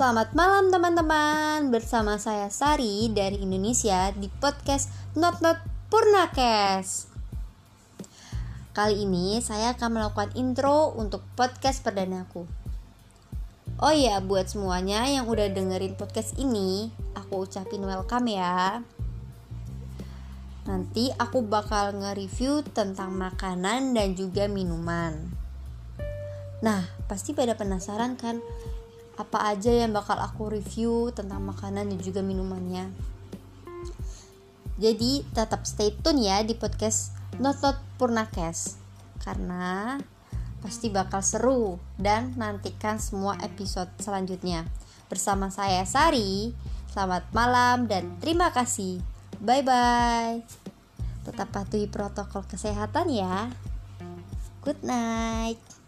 Selamat malam teman-teman. Bersama saya Sari dari Indonesia di podcast Not Not Purnakes. Kali ini saya akan melakukan intro untuk podcast perdanaku Oh iya buat semuanya yang udah dengerin podcast ini Aku ucapin welcome ya. Nanti aku bakal nge-review tentang makanan dan juga minuman. Nah, pasti pada penasaran kan apa aja yang bakal aku review tentang makanan dan juga minumannya. Jadi tetap stay tune ya di podcast Not Not Purnakes karena pasti bakal seru dan nantikan semua episode selanjutnya. Bersama saya Sari, selamat malam dan terima kasih. Bye bye. Tetap patuhi protokol kesehatan ya. Good night.